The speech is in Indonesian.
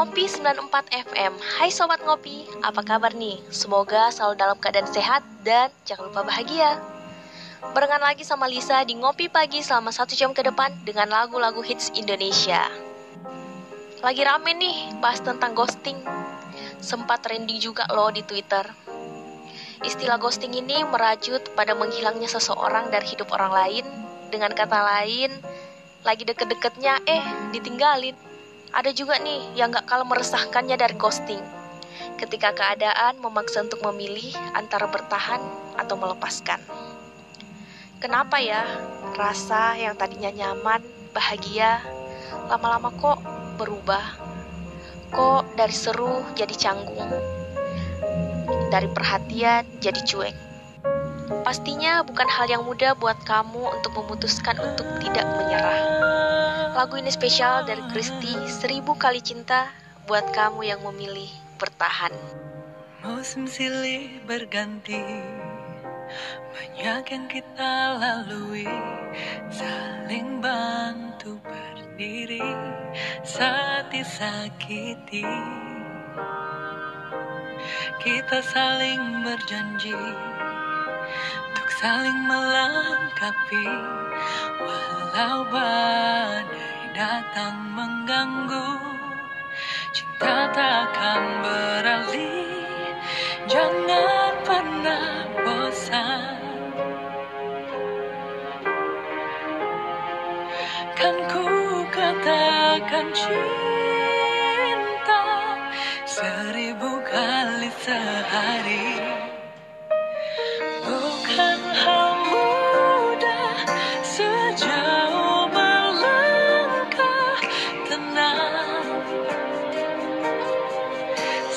Ngopi 94 FM Hai Sobat Ngopi, apa kabar nih? Semoga selalu dalam keadaan sehat dan jangan lupa bahagia. Barengan lagi sama Lisa di Ngopi Pagi selama satu jam ke depan dengan lagu-lagu hits Indonesia. Lagi rame nih bahas tentang ghosting. Sempat trending juga loh di Twitter. Istilah ghosting ini merajut pada menghilangnya seseorang dari hidup orang lain. Dengan kata lain, lagi deket-deketnya eh ditinggalin ada juga nih yang gak kalah meresahkannya dari ghosting. Ketika keadaan memaksa untuk memilih antara bertahan atau melepaskan. Kenapa ya rasa yang tadinya nyaman, bahagia, lama-lama kok berubah? Kok dari seru jadi canggung? Dari perhatian jadi cuek? Pastinya bukan hal yang mudah buat kamu untuk memutuskan untuk tidak menyerah. Lagu ini spesial dari Kristi, Seribu Kali Cinta buat kamu yang memilih bertahan. Musim silih berganti, banyak yang kita lalui, saling bantu berdiri saat disakiti. Kita saling berjanji untuk saling melengkapi, walau badai datang mengganggu Cinta takkan beralih. Jangan pernah bosan. Kan ku katakan cinta Seribu kali sehari